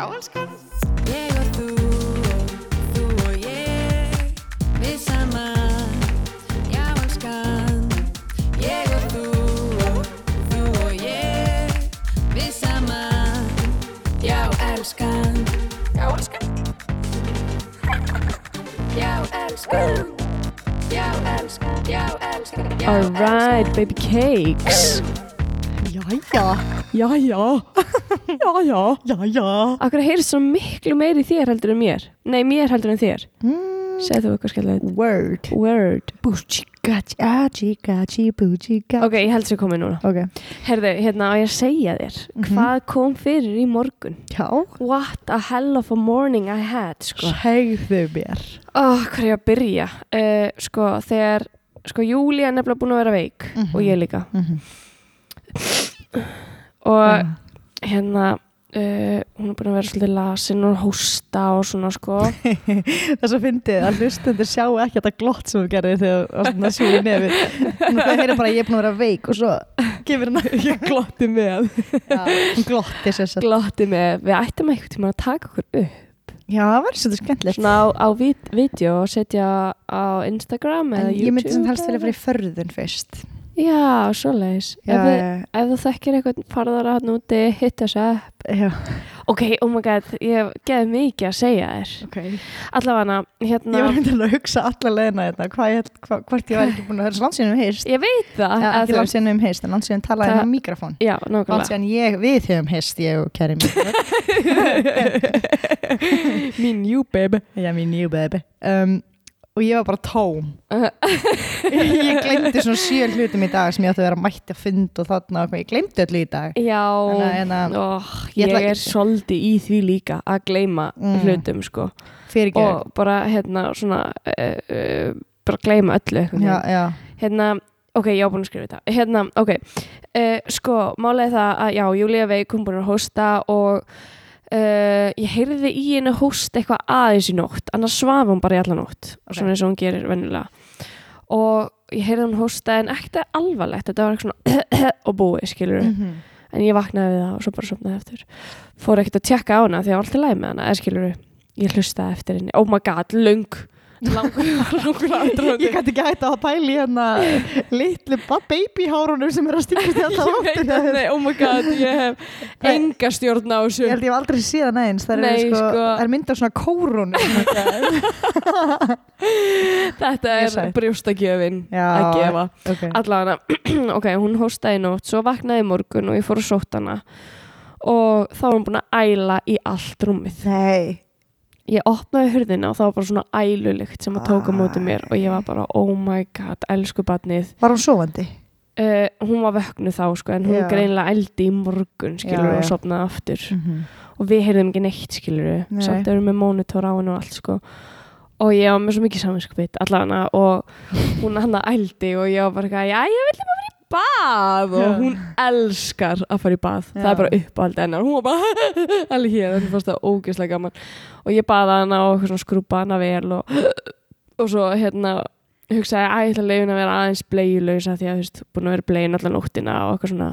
Já, elskan. Ég og þú og þú og ég Við saman Já, elskan. Ég og þú og þú og ég Við saman Já, elskan. Já, elskan. Já, elskan. Já, elskan. Já, elskan. Já, Alright, baby cakes. Jæja. Jæja Jæja Jæja. Akkur heyrðist svo miklu meiri þér heldur en mér Nei, mér heldur en þér Mm, Segðu þú eitthvað skellilegt word. Word Búchika-tjachi, gachi, búchika. Ok, ég held sér komið núna Ok. Herðu, hérna á ég að segja þér Hvað kom fyrir í morgun? Já. What a hell of a morning I had sko. Segðu mér. Ó, hvað er ég að byrja? Uh, sko, þegar Sko, Júlía er nefnilega búin að vera veik Mhm. Og ég líka Mhm. Og Mm. Hérna uh, Hún er búin að vera svolítið lasin og hósta og svona sko Þess að fyndið að hlustundur sjáu ekki þetta glott sem þú gerðir þegar sjú í nefið. Það heyrir bara að ég er búin að vera veik og svo gefur hann Ég glotti með glotti sér sér. Glotti með, við ættum eitthvað tíma að taka okkur upp Já, það verður svolítið skemmtilegt. Svona á, á vídeo og setja á Instagram En eða ég myndi sem YouTube helst vilja fara í förðun fyrst. Já, svoleiðis Já, ef, ef þú þekkir eitthvað farðara hann úti, hitt þess upp já. Ok, oh my god, ég hef geðið mikið að segja þér Ok. Allavega, Ég hérna var myndið að hugsa alla leðina þetta, hvað ég, hva, hvort ég var ekki búin að höra landsýnum um heist. Ég veit það Ja, ekki landsýnum um heist, en landsýnum talaði Það- um mikrofón. Já, nákvæmlega Landsýnum ég, við höfum heist, ég og Kerry Mín jú, baby Já, mín new baby. Um, og ég var bara tóm. ég glemdi svona sjö hlutum í dag sem ég átti að vera mætti að funda og þarna og ég glemdi öllu í dag. Já, Þannig að, hérna, oh, ég ég, er svolítið í því líka að gleyma Mm. hlutum sko Fyrir ekki. og bara hérna svona uh, uh, bara gleyma öllu Já, já. hérna, ok, ég á búin að skrifa þetta hérna, ok, uh, sko málega það að, já, Júlía veik hún búin að hósta og uh, ég heyrði í henni hóst eitthvað aðeins í nótt, annars svaf hún bara í alla nótt Ok. svona eins og hún gerir venjulega. Og ég heyrði hún hósta en ekkert alvarlegt, þetta var eitthvað svona og búið, skilur Mhm. en ég vaknaði við það og svo bara sopnaði eftir fór ekkert að tjekka á hana því að var alltaf læg með hana, skilur ég hlustaði eftir henni, oh my god, lung langur, aðdróðandi Ég gæti ekki hægt að pæla í hérna litlu ba- babyhárunum sem er að stíkast í alltaf að, nei, oh my god, ég hef enga stjórn á þessu. Ég held ég hef aldrei séð það eins. Það er sko, sko. það er mynd af svona kórunum. Þetta er brjóstakjöfin að gefa. Ok. Allavega, ok, hún hóstaði nótt svo vaknaði morgun og ég fór að sótt hana. Og þá var hún búin að æla í allt rúmið. Nei ég opnaði hurðina og það var bara svona ælulikt sem að tóka móti mér og ég var bara oh my god, elsku badnið Var hún sofandi? uh, hún var vöknu þá sko en hún Já. greinlega eldi í morgun skilur Já, og já. sopnaði aftur -hmm. og við heyrðum ekki neitt skilur Nei. samt erum með mónitor á hennu og allt sko og ég var með svo mikið saminskupið allavega og hún hann að ældi og ég var bara eitthvað, já ég vil bara fara í bað og hún elskar að fara í bað. Það Já. er bara uppáhaldi hennar. Hún var bara alveg hér, það fannst það ógeðslega gaman. Og ég baða hana og skrúpa hana vel og, og svo hérna hugsaði að ég ætla að leiðin að vera aðeins bleiulausa því að þú veist, búin að vera bleiun allan nóttina og eitthvað svona,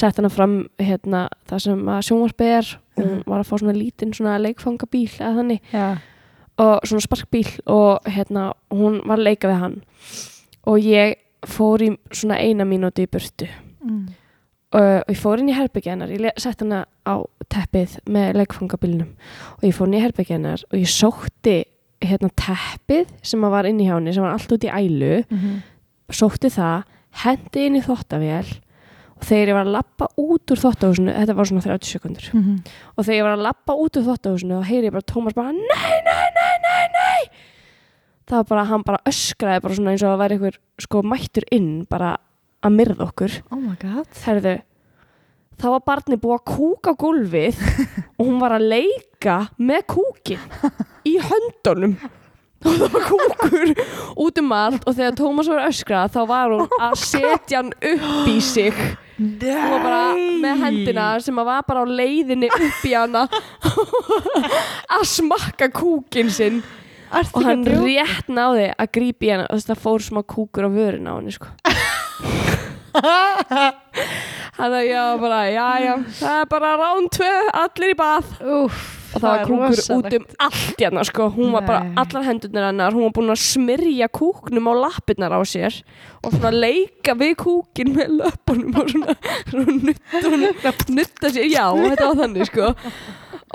sett hana fram hérna, það sem að sjónvarpið er. Hún Mhm. var að fá svona lítinn svona leikfangabíl eða þannig. Já. Og svona sparkbíl og hérna hún var að leika við hann. Og ég fór í svona eina mínúti í burtu mm. uh, og ég fór inn í herbyggja hennar ég sett hana á teppið með leikfangabílnum og ég fór inn í herbyggja hennar og ég sótti hérna teppið sem var inn í hjá henni sem var allt út í ælu -hmm. sótti það, hendi inn í þottavél og þegar ég var að lappa út úr þottahúsinu, þetta var svona 30 sekundur Mhm. og þegar ég var að lappa út úr þottahúsinu þá heyri ég bara Tómas bara nei, nei, nei, nei, nei það var bara, hann bara öskraði bara svona eins og að væri einhver sko mættur inn bara að myrða okkur. Oh my god. Herðu þá var barni búið að kúka gólfið og hún var að leika með kúkin í höndunum. Og það var kúkur út um allt og þegar Tómas var að öskra þá var hún að setja hann upp í sig. Hún var bara með hendina sem að var bara á leiðinni upp í hana að smakka kúkin sinn og hann rétt náði að grípa í hana og það fór smá kúkur á vörun á henni sko. Hann að var bara já já það er bara rán tvö allir í bað. Úff og það var er kúkur rosalegt. út um allt hérna sko, hún var bara Nei. allar hendurnar hennar, hún var búin að smyrja kúknum á lappirnar á sér og svona leika við kúkin með löpunum og svona, svona nutta, hún, nutta sér, já, þetta var þannig sko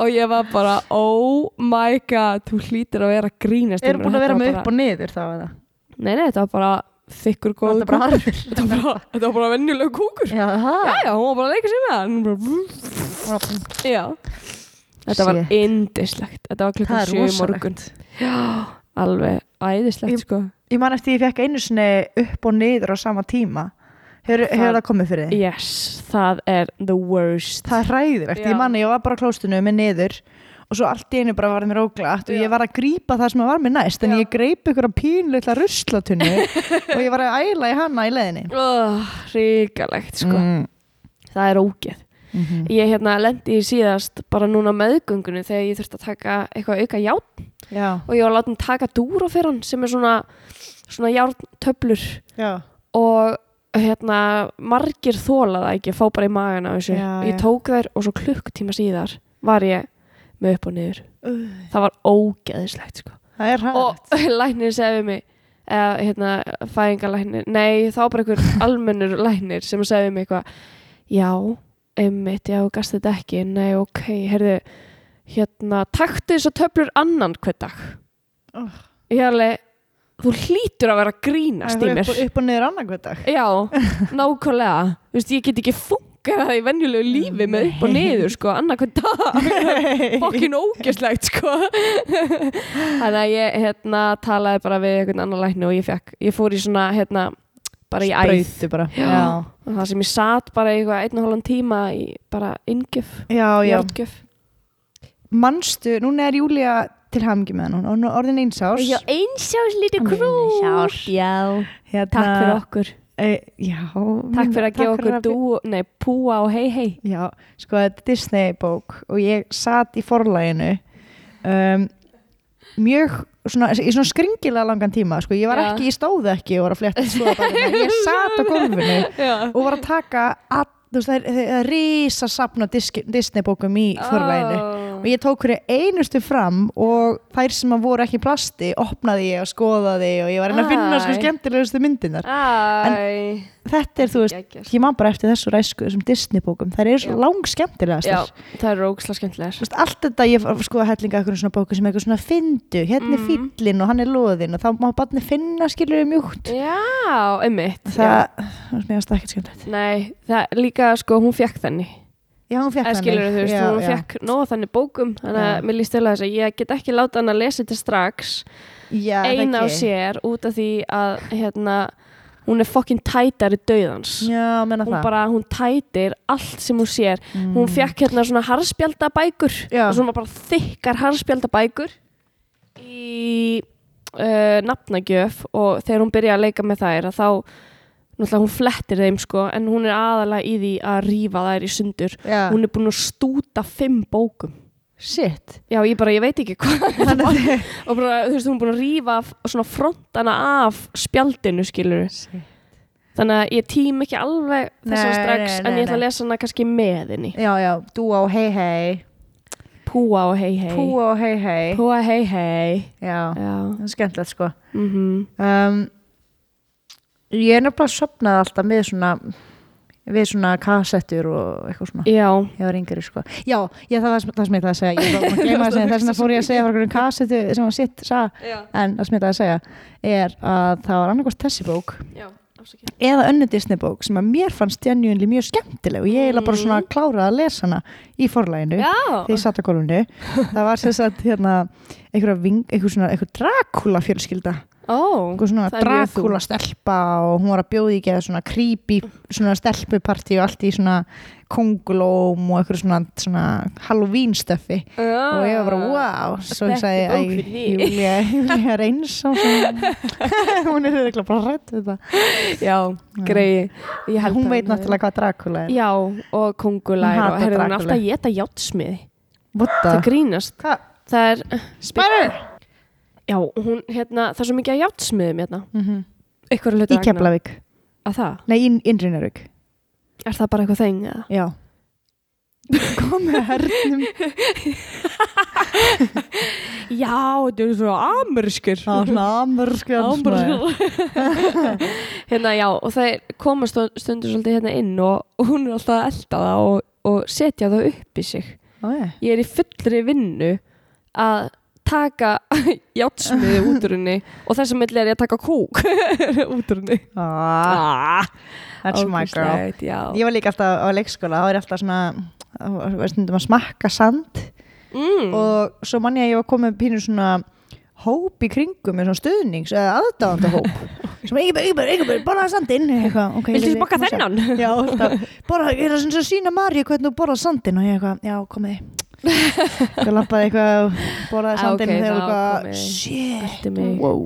og ég var bara, oh my god þú hlýtir að vera grínast Eru búin að vera með upp og niður þá eða? Nei, nei, þetta var bara þykkur góð bara kúkur? Þetta var bara, var bara venjuleg kúkur Já, Já, hún var bara að leika sér með hann bara, Þetta var indislegt Þetta var klukkan er sjö í morgun. rosalegt. Já, alveg æðislegt Ég- sko. Ég man eftir ég fekk einu sinni upp og niður á sama tíma Hefur, Það- komið fyrir þig? Yes, það er the worst Það er hræðilegt, Já. ég man ég var bara á klóstinu með niður og svo allt í einu bara var mér óglatt og ég var að grípa það sem var mér næst en Já. ég greip ykkur að pínleitla ruslatunni og ég var að æla í hana í leðinni oh, Ríkalegt sko mm. Það er ógeð Mhm. Ég hérna lendi í síðast bara núna á meðgöngunni þegar ég þurfti að taka eitthvað auka járn Já, og ég var látin taka dúra fyrir hann sem er svona, svona járntöflur já, og hérna margir þóla það ekki, fá bara í magan á þessu. Já, ég tók þær og svo klukkutíma síðar var ég með upp og niður. Það var ógeðislegt sko. það er og læknir segði mig eða hérna fæðingalæknir nei þá bara einhver almennur læknir sem segði mig eitthvað já, einmitt, já, þú gast þetta ekki. Nei, ok, heyrðu hérna, taktu þess að töflur annan hver dag. Oh. ég er alveg, þú hlýtur að vera að grínast í upp, mér. og- upp og niður annarkvæð dag. Já, nákvæmlega. Þú veist, ég get ekki funkað það í venjulegu lífi með upp og niður, sko, annað hvern dag. Fokkin ógjöslegt, sko. Þannig að ég, hérna, talaði bara við einhvern annan lækni og ég fekk, ég fór í svona, hérna, bara í æð. Það sem ég satt bara í og hálfan tíma í bara já. járngjöf Manstu, núna er Júlia til hamngi með hann. Og er orðin einsás. Einsjás lítið Einsás. Já, hérna, takk fyrir okkur. E, Já Takk fyrir að gefa okkur að- dú, nei, púa og hei hei Já, sko þetta er Disney bók og ég satt í forlæginu um, mjög svona, í svona skringilega langan tíma sko, ég var Já. ekki, ég stóð ekki og var að fletta bækurnar. ég satt á gólfinu Já, og var að taka all, þú veist, það er, það er risa sapna Disney bókum í forlæginu og ég tók hverju einustu fram og þær sem að voru ekki plasti opnaði ég og skoðaði og ég var reyna að finna Æ. skemmtilegustu myndinar Æ, þetta er þú veist, geggjað. ég man bara eftir þessu ræsku þessum Disney bókum, þær eru svo lang skemmtilegast Já, það er róksla skemmtilegar. Þú veist, allt þetta ég sko að hellinga eitthvað svona bóku sem eitthvað svona fyndu, hérna er Mhm. fýllinn og hann er loðinn og þá má barni finna skilur mjúkt. Já, einmitt. Það, það er það líka sko, hún fekk þannig já, hún fekk skilur þú veist, já, hún já. fekk nóg þannig bókum þannig að mér líst til þess að ég get ekki láta hann að lesa þetta strax. Eina á sér út af því að hérna, hún er fokkin tætari dauðans já, menna hún það. bara, hún tætir allt sem hún sér. Mm. hún fekk hérna svona harspjaldabækur svona bara þykkar harspjaldabækur í uh, nafnagjöf. Og þegar hún byrja að leika með þær að þá náttúrulega hún flettir þeim sko en hún er aðalega í því að rífa þær í sundur. Já. hún er búin að stúta fimm bókum. Shit. Já ég bara, ég veit ekki hvað að þið- og bara, þú veist, hún er búin að rífa af- svona frontana af spjaldinu skilur þannig að ég tím ekki alveg þessa Nei, strax nei, en nei, ég ætla að nei. lesa hana kannski með henni. Já, já, dúa og hei hei Púa og hei hei púa og hei hei Púa hei hei já, Já. Það er skemmtilegt sko. Mm um, ég er nefnilega sopnað alltaf með svona við svona kassettur og eitthvað svona. Já, ég var yngri sko. Já, ég, það var það sem ég ætlaði að segja. Að að segja, þess vegna fór ég að segja frá einhverjum kassettu sem var sitt sa, já, en það sem ég ætlaði að segja er að það var annarkost þessi bók já eða önnu Disney bók sem að mér fannst genuinely mjög skemmtileg og ég er bara svona kláraði að lesa hana í forlæginu þegar ég satt á gólfinu. Það var sem sagt hérna einhver svona einhver Dracula fjölskylda einhver svona er. Dracula stelpa og hún var að bjóði ekki eða svona creepy svona stelpuparti og allt í svona kongulóm og einhver svona, svona Halloween stöffi og ég var bara wow svo ég sagði er bók að fyrir þig." Júlia, er eins hún er eiginlega bara rætt Já, held hún veit náttúrulega hvað Dracula er Já, og kongulær Hún og er Dracula. alltaf að geta játsmiði What Það grínast Hvað? Það er, Spider? Já, hún, hérna, það er svo mikið að játsmiðum hérna. Mm Eitthvað hluti Í Keflavík. Að það? Nei, í Indrinarvík Er það bara eitthvað þeng eða? Já. Kom með hernum. Já, þetta er svo Það var svona amurskjöld hérna já og þeir komast stundur svolítið hérna inn og, og hún er alltaf að elda það og, og setja það upp í sig. Ég er í fullri vinnu að taka játsmiði út úr henni og þess að milli er ég að taka kúk út úr henni ah, That's my girl já. Ég var líka alltaf á leikskóla þá er ég alltaf svona stundum að smakka sand mm. og svo mann ég að ég var komið pínur svona hóp í kringum með svona stuðnings eða aðdáðanda hóp. Sem ekki bara, ekki bara, bara, borðaði sandinn okay, Viltu má sjá. þennan? Já, borða, ég er að sína Marju hvernig þú borðað sandinn og ég eitthvað, já, komið ég lappaði eitthvað og borðaði Ah, sandinn ok, og þeir þá eitthvað, shit. Wow.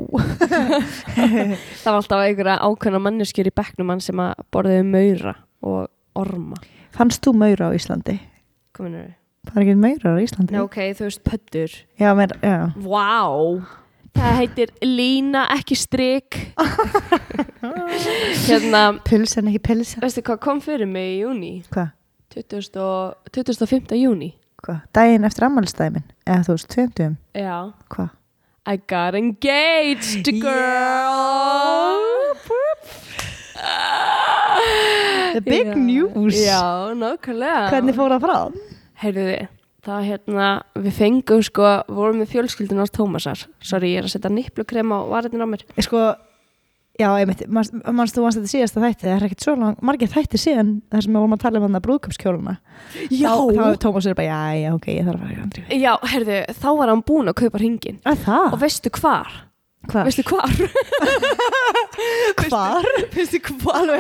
Það var alltaf einhverja ákveðna manneskjur í bekknum hann sem að borðiði maura og orma. Fannst þú maura á Íslandi? kominur Það er ekki maura á Íslandi? Nei, ok, þú veist pöttur Já, mér, já Vá Það heitir lína, ekki strik Hérna Puls en ekki pilsa Veistu hvað kom fyrir mig í júni? Hvað? 20. og- 25. júni Hvað? Daginn eftir ammælstæmin? Eða þú veist, 20 Já Hvað? I got engaged, girl The big Já. news Já, nákvæmlega Hvernig fór það frá? Heyrðu það hérna, við fengum sko, vorum við fjölskyldun ás Tómasar Sorry, ég er að setja nipplukrem á varirinn á mér Sko, já, einmitt manst, manst þú manst þetta síðasta þætti það er ekkert svo lang, margir þætti síðan þar sem við vorum að tala um hann að brúðköpskjóluna Já. Þá, er Tómas er bara, já, já, ok, ég þarf að andri Já, heyrðu, þá var hann búinn að kaupa hringin Að það? Og veistu hvar? Hvað? Veistu hvar? hvar? veistu hvar?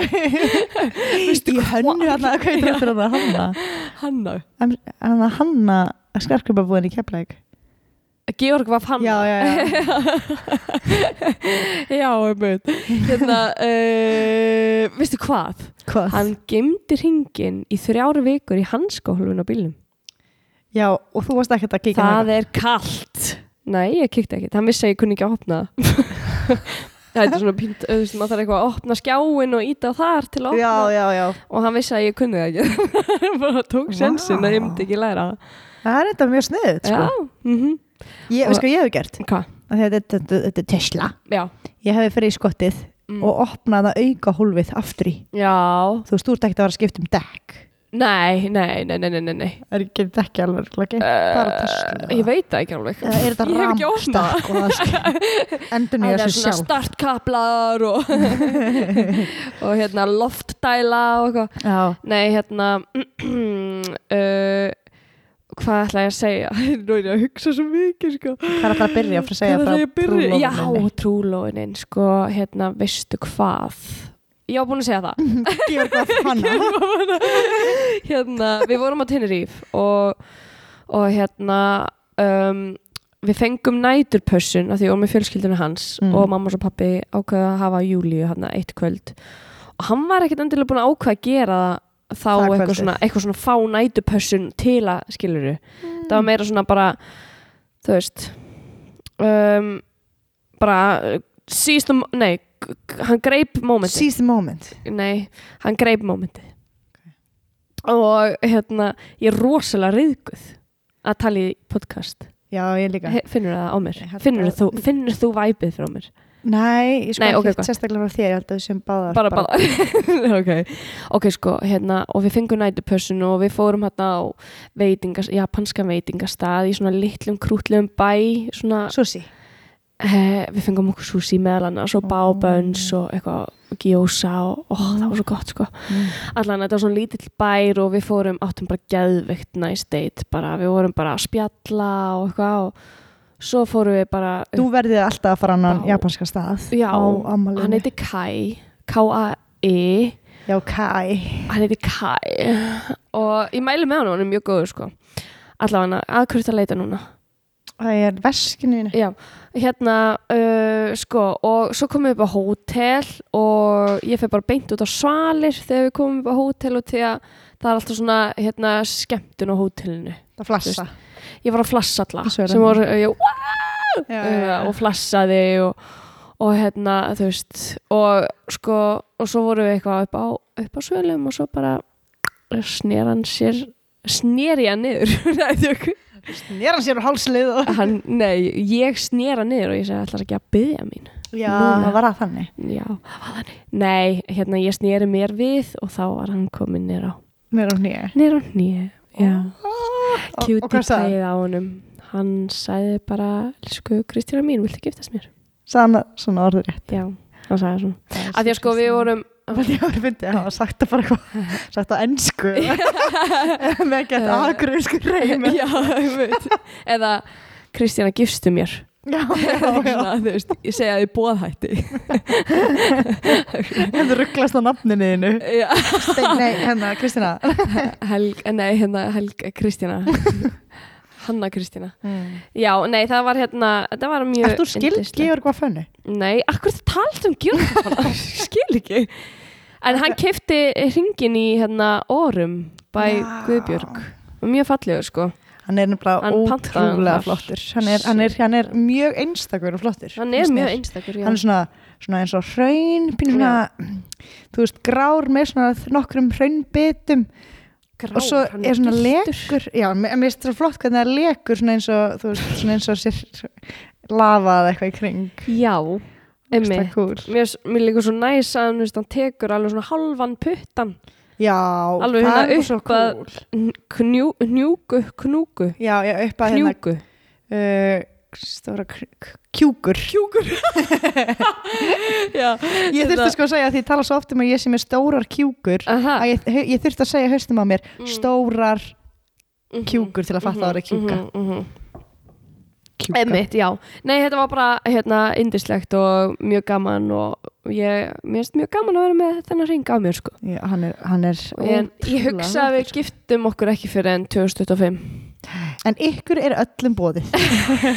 Veistu Í hönnu hann að hvað er þetta að hanna Hanna Hann að hanna skarkjöpabúðin í Keflæk Georg var Hanna Já, já, já Já, einmitt Hérna, uh, veistu hvað? Hvað? Hann gemdi hringin í þrjáru vikur í hanskóhulun á bílnum Já, og þú varst ekkert að kíkja Það er kallt Nei, ég kíkti ekkert, hann vissi að ég kunni ekki að opna. Það er svona pínt auðvist, maður þarf eitthvað að opna skjáin og íta á þar til að opna. Já, já, já og hann vissi að ég kunni það ekki. Bara tók sensin að ég myndi ekki læra. Það Það er þetta mjög sniðut, sko. Já, mhm. Ég, hef gert? Því að Þetta, þetta, er Tesla. Já. Ég hefði fyrir í skottið Mm. og opnaði að auka hólfið aftur í. Já, Þú veist, þú ert ekkert að vera að skipta um dekk nei, nei, nei, nei, nei, nei. Er ekki dekki alveg ekki? bara Tesla Ég veit það ekki alveg Eða er þetta ekki ramstakk og það skal endur Það nýja er sér svona sjálf startkaplar og, og hérna loftdæla og eitthvað Já, Nei, hérna uh, Hvað ætla ég að segja? Nú er ég að hugsa svo mikið sko. hvað er það að byrja að fara að segja Hvað frá ætla ég að byrja? Já, trúlóinin sko, hérna, veistu hvað Ég var búin að segja það. Gefur hvað hana hérna, við vorum á Tenerife og, og hérna um, við fengum næturpössun af því vorum með fjölskyldunum hans Mm. og mamma og pappi ákveða að hafa Júlíu hérna eitt kvöld. Og hann var ekkert endilega búin að ákveða að gera þá eitthvað svona, eitthvað svona fá næturpössun til að skiluru það var meira svona bara þú veist um, bara síðstum, nei g- g- hann greip mómenti Seize the moment. Nei, hann greip mómentið. Og hérna ég er rosalega reyðguð að tala í podcast. Já, ég líka. He, finnur það á mér? Finnur þú, finnur þú væpið frá mér? Nei, ég sko Nei, ok, ekki sérstaklega frá þér Ég held að við sem báðar bara bara okay. ok. Sko hérna og við fengum nætupössun og við fórum hérna á veitingas, japanska veitingastað í svona litlum krútlegum bæ svona Sushi Eh, við fengum okkur sushi meðal annars og báböns og eitthvað gjósa og ó, það var svo gott sko. Allan þetta var svona lítill bær og við fórum áttum bara geðveikt nice date bara, við vorum bara að spjalla og eitthvað og svo fórum við bara Þú verðið alltaf að fara á Já. japanska stað já, hann heiti Kai K-A-I Já, Kai. Hann heiti Kai. Og ég mæli með hann, hann er mjög góður sko. Allavega að hverju það leita núna Það er veskinu mínu Já, hérna uh, sko, og svo komum við upp á hótel og ég fyrir bara beint út á svalir þegar við komum upp á hótel og því að það er alltaf svona hérna, skemmtun á hótelinu. Það flassa. Ég var að flassa er sem það. voru, ég, Já, uh, og flassaði og, og hérna, þú veist og sko, og svo vorum við eitthvað upp á, upp á svölum og svo bara snér hann sér sneri hann niður. Nei, tjók. Snýr hann sér á hálslið og... hann, nei, ég snera niður og ég segi ætlar ekki að byggja mín Já, Núna. það var það þannig. já, það var þannig nei, hérna ég sneri mér við og þá var hann komin niður á Mér á nýja. niður á nýju, já kjúti hvað sagði tæð á honum hann sagði bara, elsku Kristína mín, viltu giftast mér? Sann svona orður rétt. já, hann sagði svona af því að sko við vorum Ég var fyndið að hafa sagt það bara eitthvað, sagt á ennsku. Með gett agruðsku reymi. já, ég veit eða Kristína gifstu mér Já, já, já. Þú veist, ég segja því bóðhætti Hefur rugglast á nafninu þínu. já Stein, nei, hérna, Kristina. Helg, nei, hérna Helg Kristína Hanna Kristína Já, nei, það var hérna það var mjög þú skild. Georg var fönnu? Nei, akkur það talt um Georg skil ekki En hann kefti hringin í hérna Órum bæ. Guðbjörg og mjög fallegur sko Hann er hann ótrúlega flottur. Hann er, hann, er, hann er mjög einstakur og flottur. Hann er mjög einstakur, já Hann er svona, svona eins og hraun, svona, þú veist, grár með svona nokkrum hraunbitum Grár, og svo er svona lekur, já, mér finnst það flott hvernig það lekur svona eins og, þú veist, svona eins og sér lafað eitthvað í kring. Já, Mér, mér líka svo næs að hann, hann tekur alveg svona halvan puttan Já, Alveg það hérna er svo cool. Knjú, Knjúku, knúku Já, já, upp að hérna, Knjúku uh, stóra kjúkur. Kjúkur. Já, Ég þurfti sko að segja því ég tala svo oft um að ég sé með stórar kjúkur Aha. að ég, ég þurfti að segja haustum á mér Mm. stórar Mhm. kjúkur til að fatta að það er kjúka. Einmitt. Nei, þetta var bara hérna indislegt og mjög gaman og ég, mér finnst mjög gaman að vera með þennan ring á mér sko. Já, hann er, hann er En ég hugsa að við giftum okkur ekki fyrir enn 2025. En ykkur er öllum bóðið.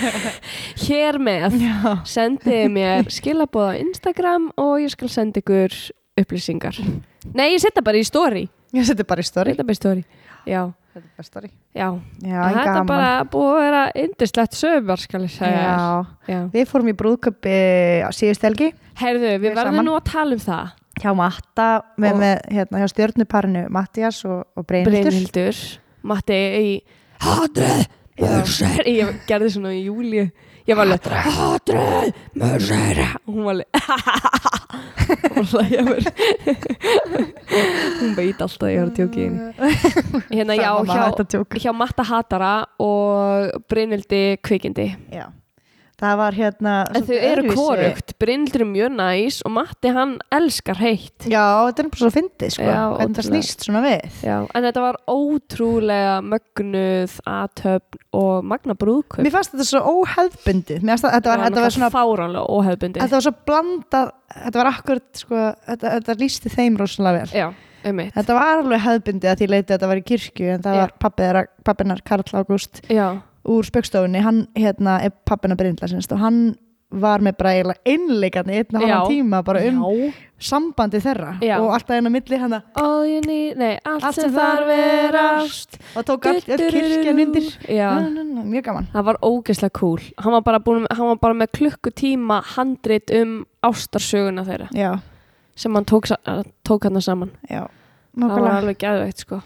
Hér með Já. sendiði mér skilabóð á Instagram og ég skal senda ykkur upplýsingar. Nei, ég setja bara í story. Ég seti bara í story. Setja bara í story. Já, Þetta er bara story. já. Já, En þetta er bara búið að vera indislegt sögumar, skal ég segja. Já. Já. Við fórum í brúðköpi á síðust helgi Herðu, við Við verðum saman. nú að tala um það. hjá Matta með, með hérna, hjá stjörnuparinu Mattias og, og Brynhildur. Brynhildur Matti í Hatrið Mörsir Ég gerði svona í júli Ég var alveg Hatrið Mörsir Og hún var alveg Var alveg mér. Hún veit alltaf að ég var að tjóki henni. Hérna já hjá, hjá Matta Hatara og Brynhildi Kvikindi. Já. Það var hérna... En þau eru hvorugt Brynhildur er mjög næs og Matti hann elskar heitt Já, þetta er bara svo fyndið, sko. Hvernig það snýst svona við. Já, en þetta var ótrúlega mögnuð aðtöfn og magna brúðkaup Mér fannst þetta svo óhefbundið. Mér fannst þetta var, þetta var svona... fáránlega óhefbundi Þetta var svo blandað, þetta var akkurat, sko, þetta, þetta lísti þeim rosalega vel. Já, einmitt Þetta var alveg hefðbundið að því leiti að þetta var í kirkju en það Já. var pappinar Karl Ágúst Já, úr spöggstofunni, hann hérna er pappina Bryndla sinst og hann var með bara einleikandi einn og halvan tíma bara um Já. sambandi þeirra Já. og alltaf einn á milli hann All you need, nei, allt, sem þarf er ást og tók all, all kirkjan undir. Mjög gaman. Það var ógeðslega cool. Hann var bara, búin, hann var bara með klukkutíma handrit um ástarsöguna þeirra. Já, sem hann tók, tók hann saman. Það var alveg geðveikt sko.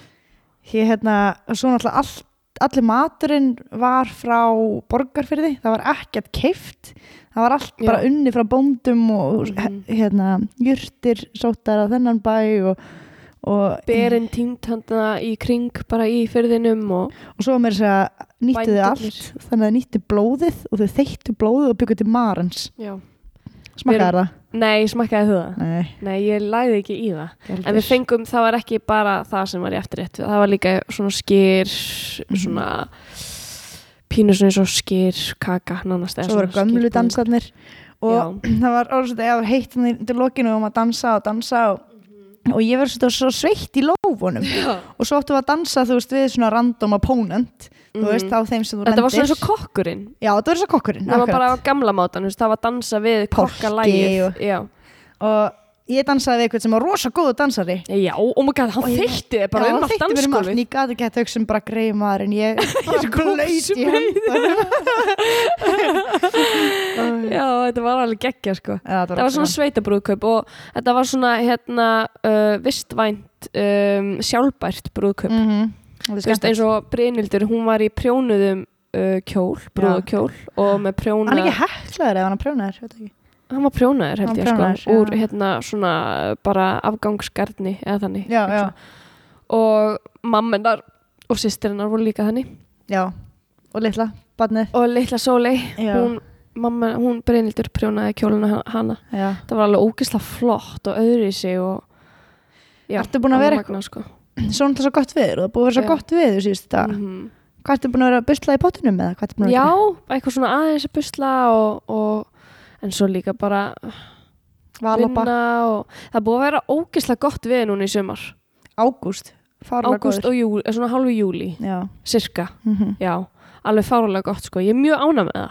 Hér hérna, svo náttúrulega all, allir maturinn var frá borgarfyrði, það var ekkert keift það var allt bara Já. unni frá bóndum og Mhm. hérna jurtir sóttar á þennan bæ og, og, Berin tímt hann í kring bara í fyrðinum og og svo mér þess að nýttu þau allt þannig að þau nýttu blóðið og þau þeittu blóðið og byggu til marans smakkaði það? Nei, smakkaði það Nei, Nei, ég læði ekki í það. Heldur. En við fengum, það var ekki bara það sem var í eftirrétt Það var líka svona skyr Mhm. Svona Pínu svona eins og skyr Kaka, nánast svo voru gömlu dansarnir. Og það var orðið svolítið eða heitt hann í lokinu og maður dansa og dansa og, og ég svolítið svo sveitt í lófunum Já. og svo áttum við að dansa þú veist við svona random opponent þú Mhm. veist á þeim sem þú Þetta var svona eins og kokkurinn já þetta var svo kokkurinn Það var bara á akkurat. gamla mátan, þú veist, það var að dansa við Polki kokkalægið og- Já, og ég dansaði við eitthvað sem var rosa góðu dansari. Já, oh my god, hann þeytti þig bara um allt um dansgólfið. ég gati ekki að þau sem bara greið maður en ég bara höndunum. Já, þetta var alveg geggja, sko. Já, Það var svona sveitabrúðkaup og þetta var svona, hérna, uh, vistvænt um, sjálfbært brúðkaup. Mm Þú veist, eins og Brynildur, hún var í prjónuðum uh, kjól, brúðakjól og með prjóna Hann er ekki heklaður eða hann er prjónaður, veit ekki. Hann var prjónaður held ég prjónaður, sko, úr já. hérna svona bara afgangsgarni eða þannig Já, já, og mammenar og sýstirinnar voru líka þannig já. Og litla, badnið. og litla Sóley, Já. hún mamma, hún Brynildur prjónaði kjóluna hana Já. það var alveg ógislega flott og öðru í sig og já, Ertu búin að vera magnað, sko. Svo náttúrulega svo gott viður og það er búið að vera svo Já. gott viður síðust þetta. Mhm. Hvað ertu búin að vera að busla í pottunum eða hvað ertu búin að já, vera eitthvað svona aðeins að busla og, og en svo líka bara Valapa. vinna og það búið að vera ógislega gott við núna í sumar Ágúst. Fárlega ágúst góður. og júli, svona hálfu júli Já. cirka, Mm já, alveg fárulega gott sko, ég er mjög ána með það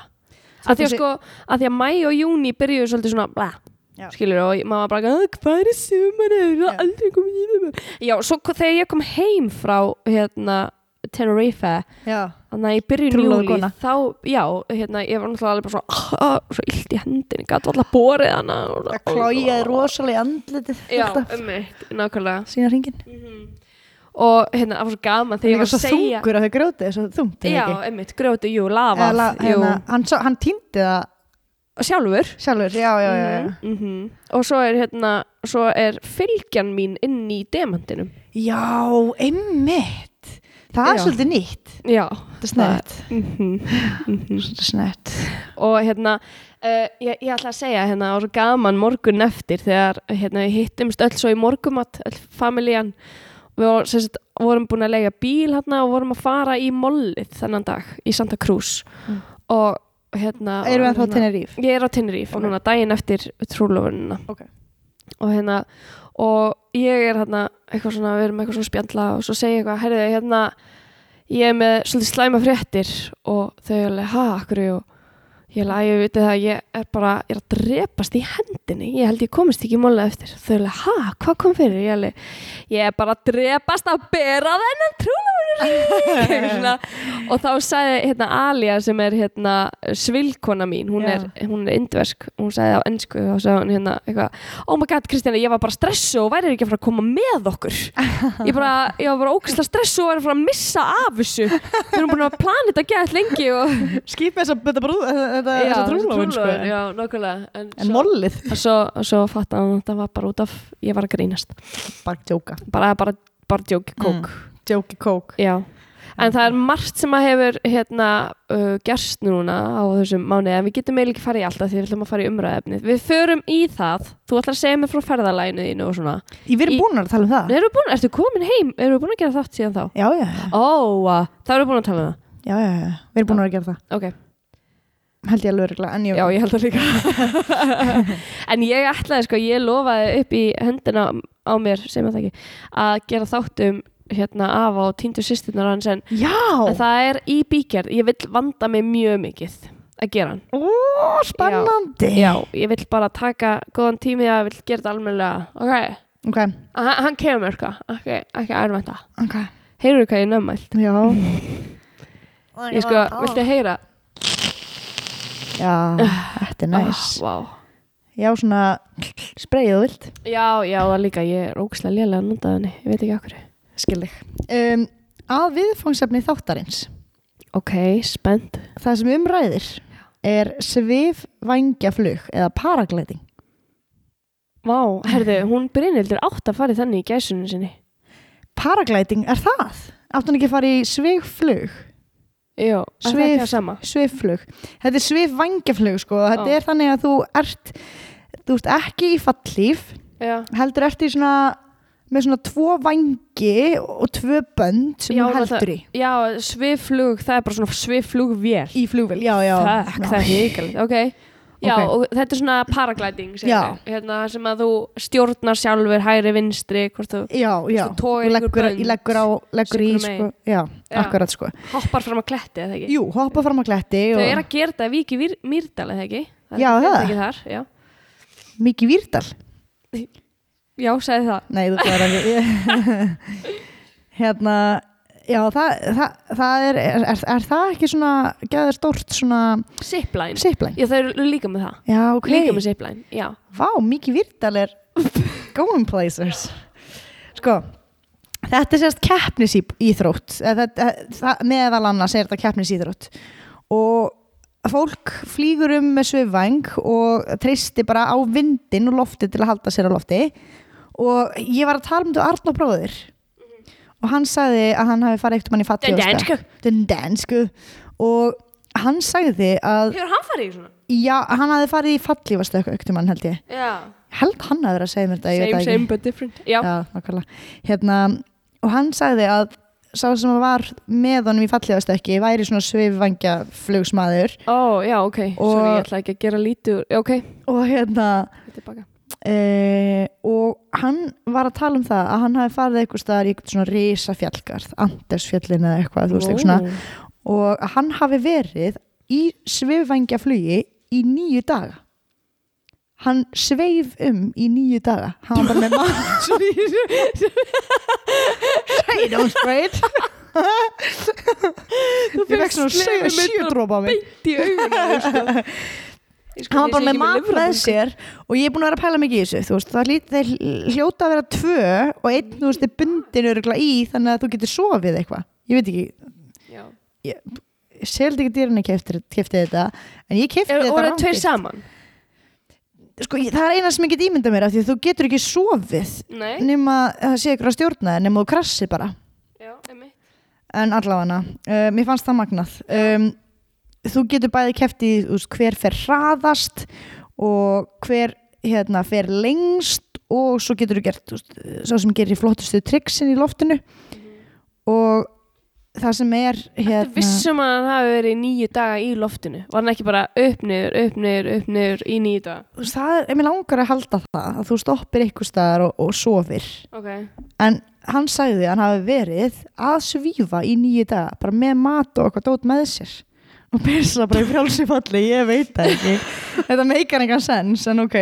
að því að þessi- sko, að því að mæ og júni byrjuðu svolítið svona blæ, Já. skilur og maður bara, "Ah, hvað er í það Já. er aldrei komið í það já, svo þegar ég kom heim frá hérna Tenerife Já. Þannig að í byrjun júli þá, já, hérna, ég var náttúrulega alveg bara svo, ah, svo illt í hendinni, gæti alltaf borið hana og- Það klójaði rosalega andlitið. já, um mig, nákvæmlega Sína hringin. og hérna, það var svo gaman þegar ég var að svo segja þungur að þau grótið, svo þungt. er já, það ekki? einmitt, grjóti, jú, lava Eða la- jú, hérna, hann, svo- hann týndi það sjálfur sjálfur, já, já, já, já. Mhm, mhm. og svo er hérna svo er fylgjan mín inn í demantinum Já, einmitt. Það er Já. svolítið nýtt. já, Það er snett. mhm, mhm. Svolítið snett. og hérna uh, ég, ég ætla að segja hérna það var svo gaman morgun eftir þegar hérna, við hittumst öll svo í morgumat öll familjan við vorum, sagt, vorum búin að lega bíl hérna og vorum að fara í mollið þennan dag í Santa Cruz Mm. og hérna Erum við og ennþá Tenerife? Ég er á Tenerife Ok. núna daginn eftir trúlofunina Ok. og hérna og ég er hérna eitthvað svona, við erum eitthvað svona spjalla og svo segi ég eitthvað, herriði hérna ég er með svolítið slæma fréttir. Og þau er alveg, ha, akkur og ég alveg, ég veit það, ég er bara ég er að drepast í hendinni. Ég held ég komist ekki móla eftir. Þau er alveg, ha, hvað kom fyrir? Ég er alveg, ég er bara að drepast að bera þennan trúlofunir og þá sagði hérna Alia sem er hérna svilkona mín, hún Já. er hún er indversk, hún sagði á ennsku og sagði hún hérna eitthvað, oh my god Kristjana ég var bara stressu og væri ekki að fara að koma með okkur. Ég bara, ég var bara ógæslega stressu og væri að fara að missa af þessu. Við erum búin að plana þetta Já, trúlofun, sko. já, nákvæmlega en, En mollið, og svo, svo fatt að þetta var bara út af ég var að grínast bara djóka. bara, bara, bara djóki kók Djóki kók. Já, en það er margt sem að hefur hérna uh, gerst núna á þessum mánuði en við getum eiginlega ekki farið í alltaf því við ætlum að fara í umræðefnið. Við förum í það, þú ætlar að segja mér frá ferðalæginu þínu og svona. Ég verið Í- búin að tala um það. Erum við búin, ertu komin heim? Erum við búin að gera þátt síðan þá? Já, já, já. Ó, uh, það erum við búin að tala um það. Já, já, já. Við erum búin að gera það. Ok, Held ég alveg örgulega, en ég... já, ég held það líka. en ég ætlaði, sko, ég lofaði upp í hendina á mér, sem það ekki, að gera þáttum hérna af á týndu sýsturnar hans en, Já! það er í bíkerð, ég vil vanda mig mjög mikið að gera hann. Ó, spennandi. Já, ég vil bara taka góðan tími að ég vil gera þetta almennilega ok, Ok, hann, hann kemur sko ekki, ekki ærvænta ok. heyrðu hvað ég nömmælt Já. ég sko, viltu heyra? Já, þetta er næs. Ah, Já, svona spreyið þú vilt. já, já, það líka, ég er ógæslega lélega að nota henni, ég veit ekki okkur Skildig. Um, að viðfangsefni þáttarins. ok, spennt Það sem umræðir er svif vangjaflug eða paragliding. Vá, herðu, hún Brynhildur átt að fara í þannig í gæsunum sinni Paragliding, er það? Áttu hann ekki að fara í sviflug? Það Svif-? Sviflug. Þetta er svif vangjaflug, sko. Þetta Já. er þannig að þú ert, þú ert ekki í fallíf, Já, heldur ert í svona, með svona tvo vangi og tvö bönd sem Já, þú heldur í. já svifflug, það er bara svona svifflugvél Í flugvél, já, já. Fuck, það er híkalegt, ok Já, Ok. og þetta er svona paragliding Já. hérna, sem að þú stjórnar sjálfur hægri vinstri hvort þú Já, já. Ykkur leggur, leggur á, leggur í, sko. Já, Já. akkurat, sko. hoppar fram að kletti eða ekki Jú, hoppa fram að kletti Þau og eru að gera þetta Viki Mýrdal eða ekki Já, er það. þar, já. Mikið Výrdal. já, sagði það Nei, þú glæðir ekki. hérna, já, það, það, það er, er, er, er það ekki svona, geður stórt svona Zipline, zipline? já þau eru líka með það. Já, ok. líka með zipline, já. Vá, Mikið Výrdal er going places. Sko, þetta er sérst keppnisíþrótt meðal annars er þetta keppnisíþrótt. Og fólk flýgur um með svifvæng og treysti bara á vindin og lofti til að halda sér á lofti. Og ég var að tala um þetta Arnó bróðir og hann sagði að hann hafi farið eitthvað mann í Den fattig dansku. den dansku og hann sagði að Hefur hann farið í svona? já, hann hafi farið í fallífast eitthvað mann held ég Já. held hann að vera að segja mér þetta, ég veit Same, það ekki same but different. Já. Já, nákvæmlega. Hérna, og hann sagði að sá sem var með honum í fallegastökki væri svona svifvangja flugsmaður Ó, já, ok. Og- Sorry, ég ætla ekki að gera lítið úr. Já, Ok, og hérna þetta e, og hann var að tala um það að hann hafi farið eitthvað staðar í eitthvað svona risa fjallgarð, Andersfjallin eða eitthvað, þú veist, eitthvað svona og hann hafi verið í svifvangja flugi í nýju daga. Hann sveif um í nýju daga. Hann var bara með maður fekk svona sjö, sjö drópa á mig. Beint í augunum, sko, Hann var ég bara með mat með sér og ég er búin að vera að pæla mikið í þessu veist, það þeir hljóta að vera tvö og einn, þú veist, er bundin örugla í þannig að þú getur sofið eitthvað ég veit ekki, Já. ég seldi ekki dýrunni kefti þetta en ég kefti Er, þetta voru rándýrt. tveir saman? sko, ég, það er eina sem ég get ímyndað mér af því að þú getur ekki sofið Nei. nema að það sé ykkur að stjórna nema þú krassi bara Já, en allavega uh, mér fannst það magnað um, þú getur bæði kefti hver fer hraðast og hver hérna, fer lengst og svo getur þú gert veist, svo sem gerir flottustu triksin í loftinu og það sem er Hérna. hérna Vissum að hann hafi verið í nýju daga í loftinu. Var hann ekki bara upp niður, upp niður, upp niður í nýju daga? það er, ég langar að halda það að þú stoppir eitthvað staðar og, og sofir Ok. en hann sagði að hann hafi verið að svífa í nýju daga bara með mat og eitthvað dót með sér og byrsa bara í frjálsi falli ég veit það ekki þetta meikar engan sens en ok,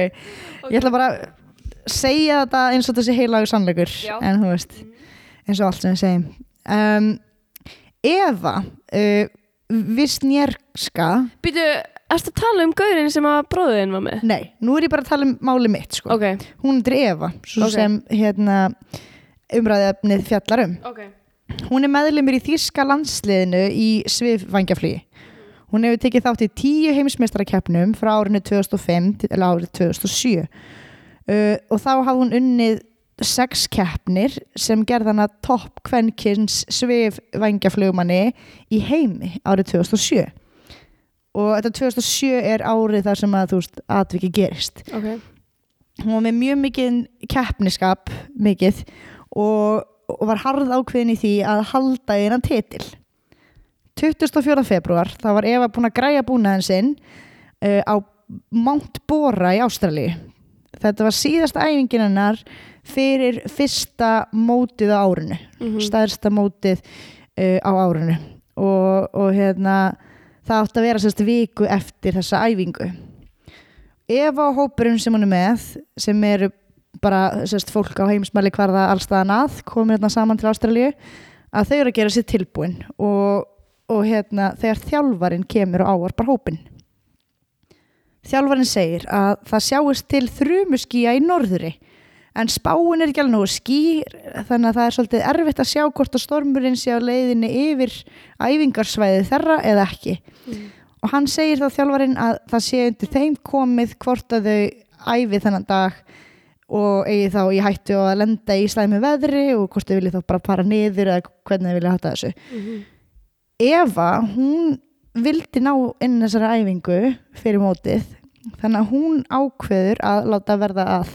ég ætla bara að segja þetta eins og þessi heilagur sannleikur Já. en þú veist, eins og allt sem við segjum um, Eva uh, Visnjerska Býtu, erstu að tala um gaurinn sem að bróðin var með? nei, nú er ég bara að tala um máli mitt sko. Ok, hún er Eva, svo Ok. sem hérna umræðefnið fjallar um ok. Hún er meðlumur í Þíska landsliðinu í svifvangjaflugi. Hún hefur tekið þátt í tíu heimsmeistarakeppnum frá árinu 2005 til árið 2007 uh, og þá hafði hún unnið sex keppnir sem gerðana topp kvenkins svifvangjaflugmanni í heimi árið 2007 og þetta 2007 er árið þar sem að þú veist atviki gerist. Ok. hún var með mjög mikið keppniskap mikið og, og var harð ákveðin í því að halda í hennan titil 24. februar þá var Eva búin að græja búnaðin sinn uh, á Mount Bora í Ástralíu þetta var síðasta æfingin hennar fyrir fyrsta mótið á árinu Mhm. stærsta mótið uh, á árinu og, og hérna það átti að vera sérst viku eftir þessa æfingu Eva og hópurinn sem hún er með sem eru bara sérst, fólk á heimsmæli hvarða allstaðan að komið hérna saman til Ástralíu að þau eru að gera sér tilbúin og, og hérna þegar þjálfarinn kemur og ávarpar hópin þjálfarinn segir að það sjáist til þrumuskýja í norðuri en spáin er ekki alveg skýr þannig að það er svolítið erfitt að sjá hvort að stormurinn sé á leiðinni yfir æfingarsvæði þeirra eða ekki. Og hann segir þá þjálfarinn að það sé undir þeim komið hvort að þau æfi þennan dag og eigi þá í hættu að lenda í slæmi veðri og hvort þau vilja þá bara fara niður eða hvernig þau vilja hatta þessu. Mhm. Eva, hún vildi ná inn þessari æfingu fyrir mótið þannig að hún ákveður að láta verða að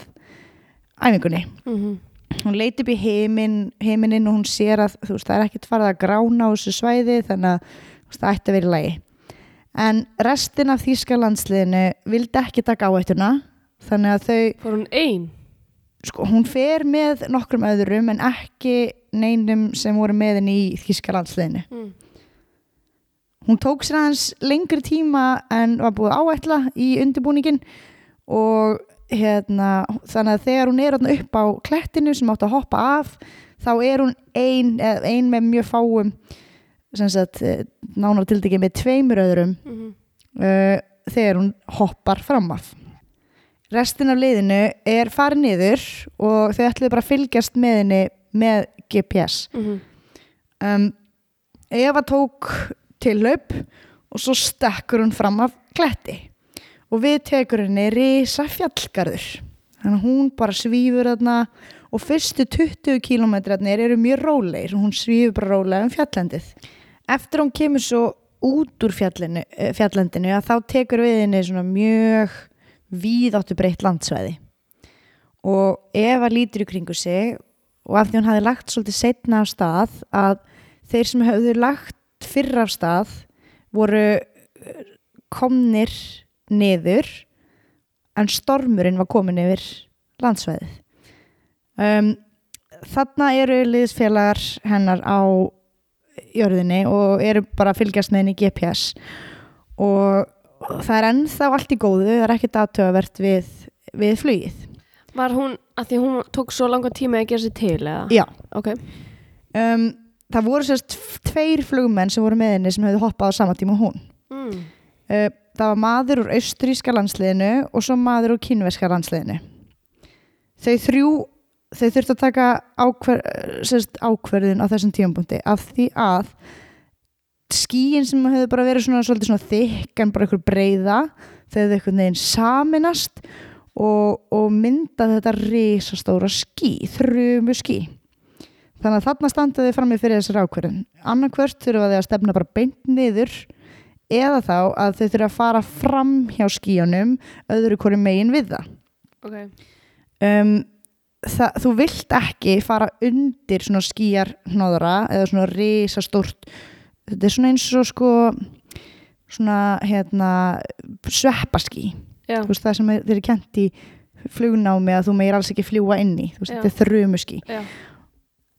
æfingunni Mhm. hún leiti upp í heiminn heiminin og hún sér að þú veist, það er ekkert farið að grána á þessu svæði þannig að veist, það ætti að vera í lagi en restin af þýska landsliðinu vildi ekki taka áhættuna þannig að þau, Fór hún ein? sko, hún fer með nokkrum öðrum en ekki neinum sem voru með henni í þýska landsliðinu Mm. Hún tók sér aðeins lengri tíma en var búið áætla í undirbúningin og hérna, þannig að þegar hún er upp á klettinu sem átt að hoppa af þá er hún ein, ein með mjög fáum eh, nánar tildekið með tveimur öðrum Mhm. uh, þegar hún hoppar fram af restin af liðinu er farið niður og þau ætluðu bara að fylgjast með henni með GPS Mhm. um, Eva tók tillaup og svo stekkur hún fram af kletti. Og við tekur henni risa fjallgarður þannig að hún bara svífur þarna og fyrstu 20 kílómetrarnir eru mjög rólegir. Og hún svífur bara rólega um fjallendið. Eftir hún kemur svo út úr fjallinu, eh, fjallendinu að þá tekur við henni svona mjög víðáttu breytt landsvæði. Og Eva lítur í kringu sig og af því hún hafi lagt svolítið setna af stað að þeir sem höfðu lagt fyrr af stað voru eh, komnir niður en stormurinn var komin yfir landsvæðið um, þarna eru liðsfélagar hennar á jörðinni og eru bara að fylgjast með henni GPS og það er ennþá allt í góðu það er ekkert aðtöfavert við, við flugið Var hún, að því hún tók svo langan tíma að gera sér til eða? Já, Ok. um, það voru sérst tveir flugmenn sem voru með henni sem hefðu hoppað á sama tíma hún. Mm. Uh, það var maður úr austríska landsliðinu og svo maður úr kínverska landsliðinu. Þau þrjú þau þurftu að taka ákver, sérst, ákverðin á þessum tímapunkti af því að skíin sem hefur bara verið svona, svolítið svona þykk en bara einhver breyða þau hefðu einhvern veginn saminast og, og myndað þetta risastóra skí, þrumu skí þannig að þarna standaði frammi fyrir þessar ákverðin annarkvört þurfa þau að stefna bara beint niður eða þá að þau þurfa að fara fram hjá skíunum öðru hverju megin við það. Ok. um, það, þú vilt ekki fara undir svona skíjar hnóðra eða svona risastórt þetta er svona eins og sko svona hérna sveppaskí veist það sem er- þeir eru kent í flugnámi að þú meir alls ekki fljúa inn í. Þú veist þetta er þrumuskí Já.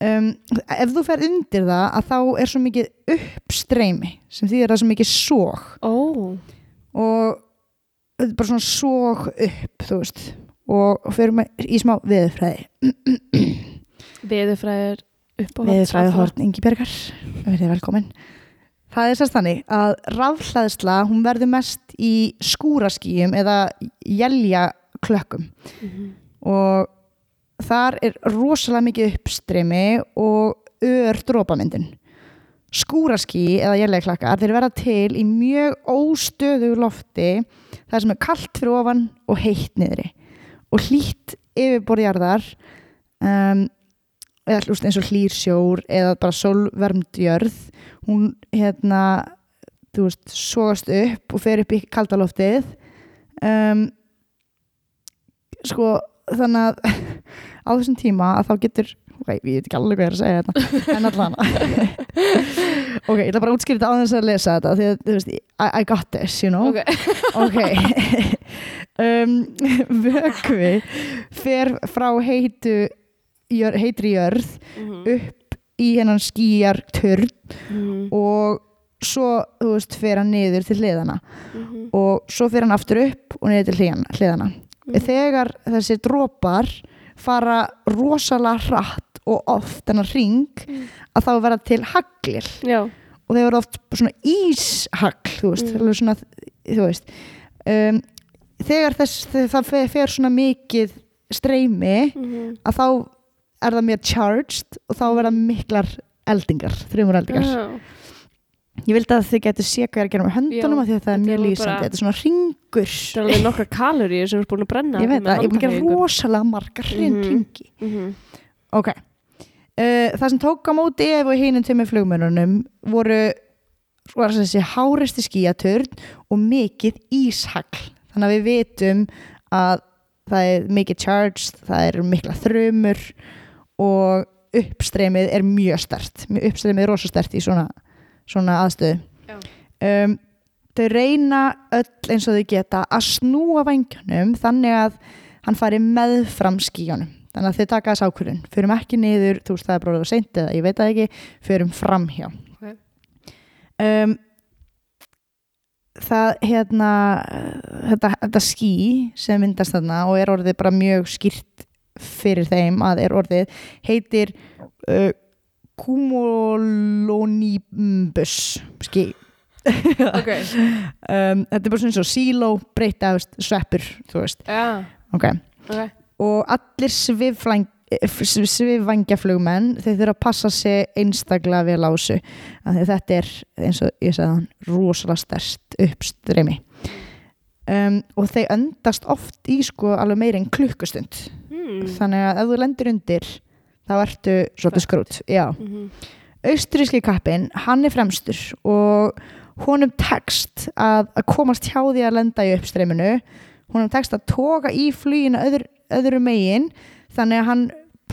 Um, ef þú fer undir það að þá er svo mikið uppstreymi sem þýðir það svo mikið sóg Ó. og þetta er bara svona sóg upp þú veist. Og, mig í smá viðfræði Veðurfræðir upp á viðfræði hortn Ingi Bergar velkomin. Það er sérst þannig að rafhlaðsla hún verður mest í skúraskýjum eða jæljaklökkum Mhm. og þar er rosalega mikið uppstreymi og ör drópamyndun skúraský eða jæljaklakkar þeir verða til í mjög óstöðu lofti þar sem er kalt fyrir ofan og heitt niðri. Og hlýtt yfirborðjarðar um, eða hlust eins og hlýrsjór eða bara sólvermdjörð hún hérna þú veist, sogast upp og fer upp í kaldaloftið um, sko þannig að á þessum tíma að þá getur ég veit ekki alveg hvað ég er að segja þetta en allan ok, ég ætla bara að útskýra þetta á þess að lesa þetta því að þú veist, I, I got this, you know Ok. ok um, vökvi fer frá heitu jör, heitri jörð Mhm. upp í hennan skýjar törn Mhm. og svo, þú veist, fer hann niður til hliðana Mhm. og svo fer hann aftur upp og niður til hliðana, Mhm. þegar þessi drópar fara rosalega hratt og oft þennan ring Mm. að þá verða til haglir Já. og þeir verða oft svona íshagl þú veist, Mm. mm. svona, þú veist um, þegar þess, það fer, svona mikið streymi Mhm. að þá er það mjög charged og þá verða miklar eldingar, þrjumur eldingar Já. Ég vildi að þið getur sé hvað ég er að gera með höndunum því að það er mjög lýsandi, þetta er svona ringur Það er alveg nokkra kaloríur sem er búin að brenna ég veit með það, ég er búin að gera rosalega margar hrein Mhm. ringi Mhm. ok. Uh, það sem tók á móti ef og hinum tveimur flugmönunum voru var þessi háristi skíaturn og mikið íshagl. Þannig að við vitum að það er mikið charged, það er mikla þrumur og uppstreymið er mjög stert uppstreymið er rosa stert í svona, svona aðstöðu. Um, þau reyna öll eins og þau geta að snúa vangjanum þannig að hann fari meðfram skíjanum þannig að þau taka þess ákvörðun. Förum ekki niður, þú veist það er bróðið og seint eða ég veit það ekki, förum framhjá. Ok. um, það hérna þetta, þetta skí sem myndast þarna og er orðið bara mjög skýrt fyrir þeim að er orðið heitir uh, Cumulonimbus skí Ok. um, þetta er bara svona og síló breyta sveppur, Já. okay. Ok. og allir svifvangjaflugmenn þeir þurfa að passa sig einstaklega vel á þessu þetta er eins og ég sagði hann rosalega stærst uppstreymi um, og þeir öndast oft í sko alveg meira en klukkustund Hmm. þannig að ef þú lendir undir þá ertu svolítið skrút já. Mhm. austríski kappin, hann er fremstur og honum tekst að, að komast hjá því að lenda í uppstreyminu. Honum tekst að toga í fluginu öðru, öðru megin þannig að hann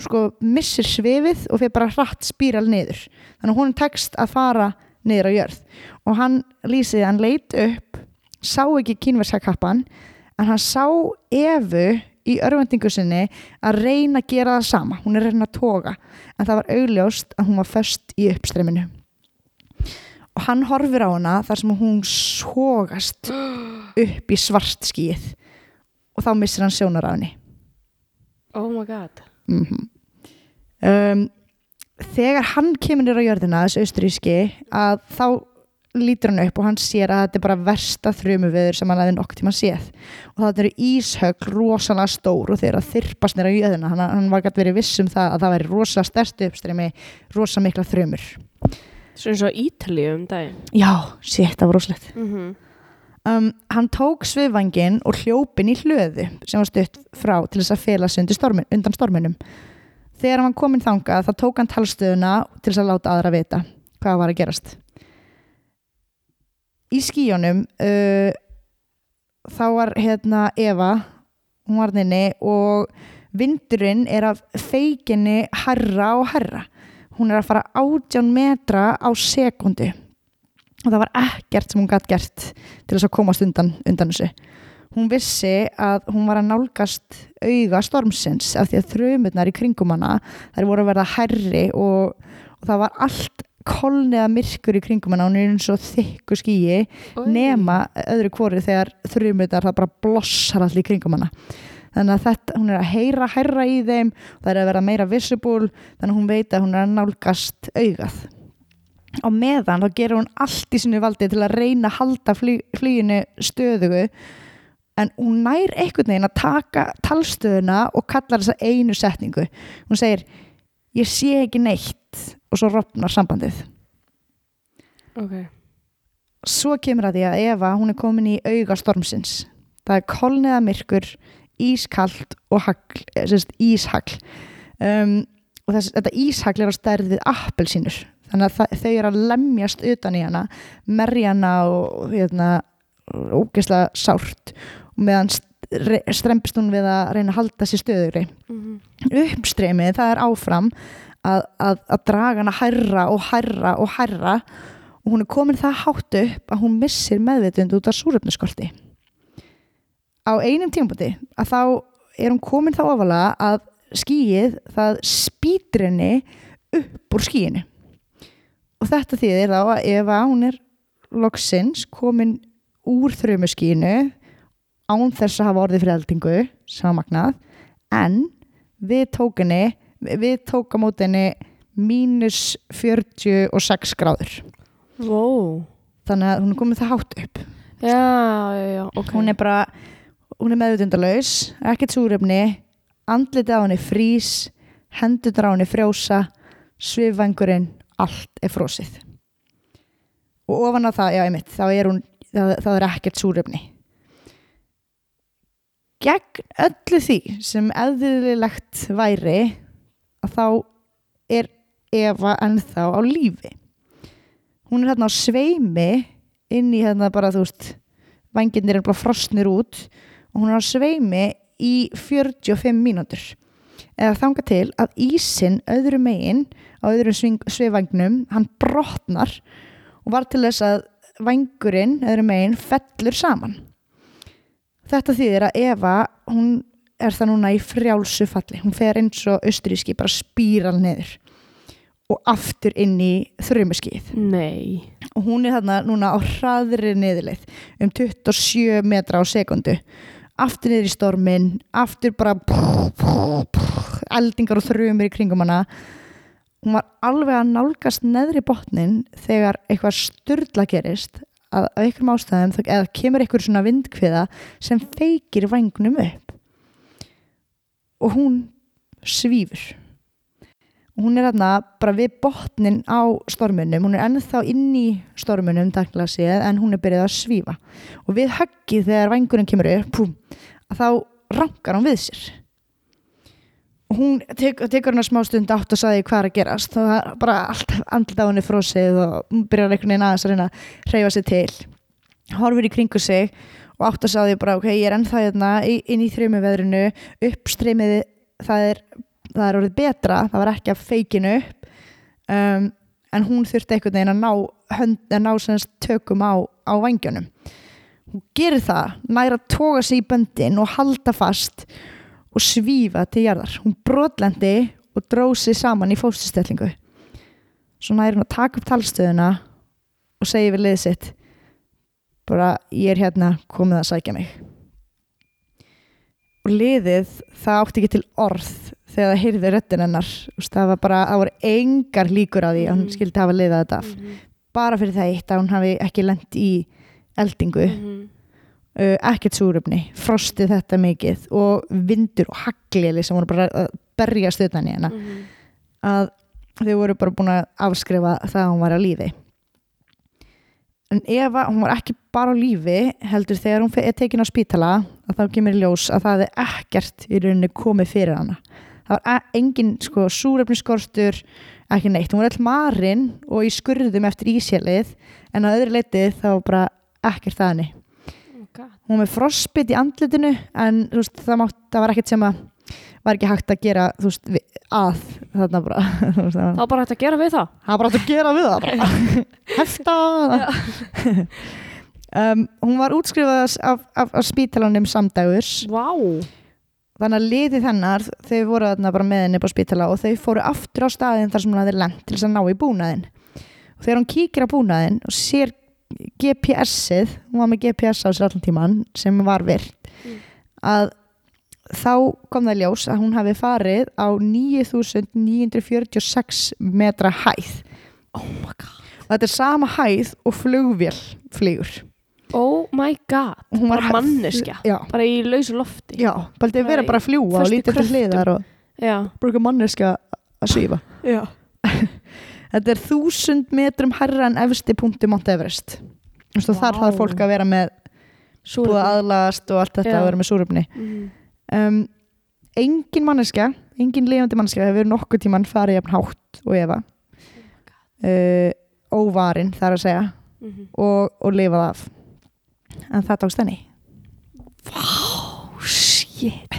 sko missir svifið og fyrir bara hratt spíral niður. Þannig að honum tekst að fara niður á jörð. Og hann lýsið, hann leit upp sá ekki kínverska kappan en hann sá Evu í örvendingu sinni að reyna að gera það sama, hún er reyna að toga. En það var augljóst að hún var föst í uppstreyminu og hann horfir á hana þar sem hún sogast upp í svart skíð og þá missir hann sjónar á henni. Oh my god. Mm um, þegar hann kemur nýra á jörðina þessu austuríski að þá lítur hann upp og hann sér að þetta er bara versta þrjumuveður sem hann hefði nokk tíma séð. Og það eru íshögl rosalega stór og þeir að þyrpast nýra á jörðina. Hann, hann var gætt verið viss um það að það væri rosalega stærstu uppstreymi, rosa mikla þrjumur Svo eins og Ítalíu um daginn. Já, sétt, það var rosalegt. Mm -hmm. um, hann tók svifvangin og hljópin í hlöðu sem var stutt frá til þess að fela sig stormin, undan storminum. Þegar hann var komin þangað þá tók hann talstöðuna til þess að láta aðra vita hvað var að gerast í skíjónum uh, þá var hérna Eva hún var þinni og vindurinn er af feikinni herra og herra hún er að fara átján metra á sekundu. Og það var ekkert sem hún gætt gert til þess að komast undan, undan þessu. Hún vissi að hún var að nálgast auga stormsins af því að þrjumurnar í kringum hana þær voru að verða herri og, og það var allt kolniða myrkur í kringum hana hún er eins og þykku skýi nema öðru hvori þegar þrjumurnar það bara blossar allir í kringum hana. Þannig að þetta, hún er að heyra herra í þeim það er að vera meira visible þannig að hún veit að hún er að nálgast augað. Á meðan þá gerur hún allt í sinu valdi til að reyna að halda fly, flyginu stöðugu en hún nær einhvern veginn að taka talstöðuna og kallar þessa einu setningu. Hún segir ég sé ekki neitt og svo rofnar sambandið. Ok. Svo kemur að því að Eva hún er komin í auga stormsins. Það er kolniða myrkur ískalt og hagl, eh, sagt, íshagl. Um, og þess, þetta íshagl er á stærð við appelsínur. Þannig að það, þau eru að lemjast utan í hana merja hana og hérna, ógeðslega sárt. Og meðan st- strempist hún við að reyna að halda sér stöðugri. Mm -hmm. uppstreymið það er áfram að, að, að draga hana hærra og hærra og hærra. Og hún er komin það hátt upp að hún missir meðvitund út af súröfnuskorti á einum tímabúti að þá er hún komin það ofalega að skýið það spýtur henni upp úr skýinu. Og þetta þýðir þá að ef að hún er loksins komin úr þrjumu án þess að hafa orðið fyrir eldingu sem var magnað en við tókunni við tóka mótinni mínus 46 gráður. Wow. Þannig að hún er komið það hátt upp. Já, já, já, ok. Hún er bara hún er meðutundalaus, ekkert súrefni andlitið á henni frís hendunar á henni frjósa svifvangurinn, allt er frósið og ofan á það, já einmitt þá er hún, það, það er ekkert súrefni. Gegn öllu því sem eðlilegt væri að þá er Eva ennþá á lífi. Hún er hérna á sveimi inn í hérna bara þú veist vangirnir er bara frosnir út og hún er á sveimi í 45 mínútur. Eða þanga til að ísin öðru megin á öðrum sveivagnum hann brotnar og var til þess að vangurinn öðru megin fellur saman. Þetta þýðir að Eva hún er það núna í frjálsu falli. Hún fer eins og austuríski bara spíral niður og aftur inn í þrjumaskið Nei. Og hún er þarna núna á hraðri niðurleið um 27 metra á sekundu aftur niður í stormin aftur bara eldingar og þrjumir í kringum hana. Hún var alveg að nálgast neðri botnin þegar eitthvað styrla gerist að af einhverjum ástæðum eða kemur einhver svona vindkviða sem feikir vangnum upp og hún svífur. Og hún er hérna bara við botnin á stormunum, hún er ennþá inn í stormunum takkilega séð en hún er byrjað að svífa. Og við höggið þegar vængurinn kemur upp að þá rankar hún við sér. Og hún tek, tekur hennar smá stund átt og saði hvað er að gerast? Það er bara allt andlut á henni frósið og hún byrjar einhvern veginn aðeins að reyna að hreyfa sig til. Horfir í kringu sig og átt að saði bara ok, ég er ennþá hérna inn í þrjumu veðrinu uppstreymið það er, það er orðið betra það var ekki að feikinu upp um, en hún þurfti einhvern veginn að ná, hönd, að ná semst tökum á, á vangjónum hún gerir það, næra að toga sig í böndin og halda fast og svífa til jarðar. Hún brotlendi og dróð sig saman í fóstustellingu svo næri hún að taka upp talstöðuna og segja við liðið sitt bara ég er hérna komið að sækja mig og liðið það átti ekki til orð þegar það heyrði röddin hennar það var bara, það voru engar líkur á því að hún Mhm. skildi hafa liðað þetta af Mhm. bara fyrir það eitt að hún hafi ekki lent í eldingu Mhm. uh, ekkert súröfni, frostið þetta mikið og vindur og hagli sem voru bara að berja stöðan í hennar Mhm. að þau voru bara búin að afskrifa það að hún var á lífi en Eva, hún var ekki bara á lífi heldur þegar hún er tekin á spítala að þá kemur ljós að það er ekkert í rauninni komið fyrir hana. Það var e- engin sko súrefniskortur ekki neitt, hún var all marinn og í skurðum eftir ísjelið en á öðru leiti þá bara ekkert það henni. Oh hún var með frostbit í andlitinu en veist, það, mátt, það var ekkert sem að var ekki hægt að gera veist, að þarna bara þá bara hægt að gera við það. Var bara hægt að gera við það hefta um, hún var útskrifað af, af, af spítalanum samdægurs. Vá. Þannig að liðið hennar þau voru þarna bara með henni á spítala og þau fóru aftur á staðin þar sem hún hafði lent til þess að ná í búnaðin og þegar hún kíkir á búnaðin og sér GPS-ið hún var með GPS á sér allan tíman sem var virt Mm. að þá kom það ljós að hún hafi farið á 9946 metra hæð. Oh my god. Og þetta er sama hæð og flugvél flýgur. Oh my god. Hún var manneskja. Já, Bara í lausu lofti. Já, Bara vera í bara að fljúa og lítið til hliðar og eitthvað manneska að svífa. Já. Þetta er þúsund metrum herra en efsti punkti Mount Everest. Og þar þarf fólk að vera með búið að aðlagast og allt þetta Já. að vera með súröfni Mhm. Um, Engin manneska engin lifandi manneska hefur nokkuð tíman farið jafn hátt og Eva. Uh, óvarin þar að segja Mhm. og, og lifað af. En það tókst henni. Vá, shit.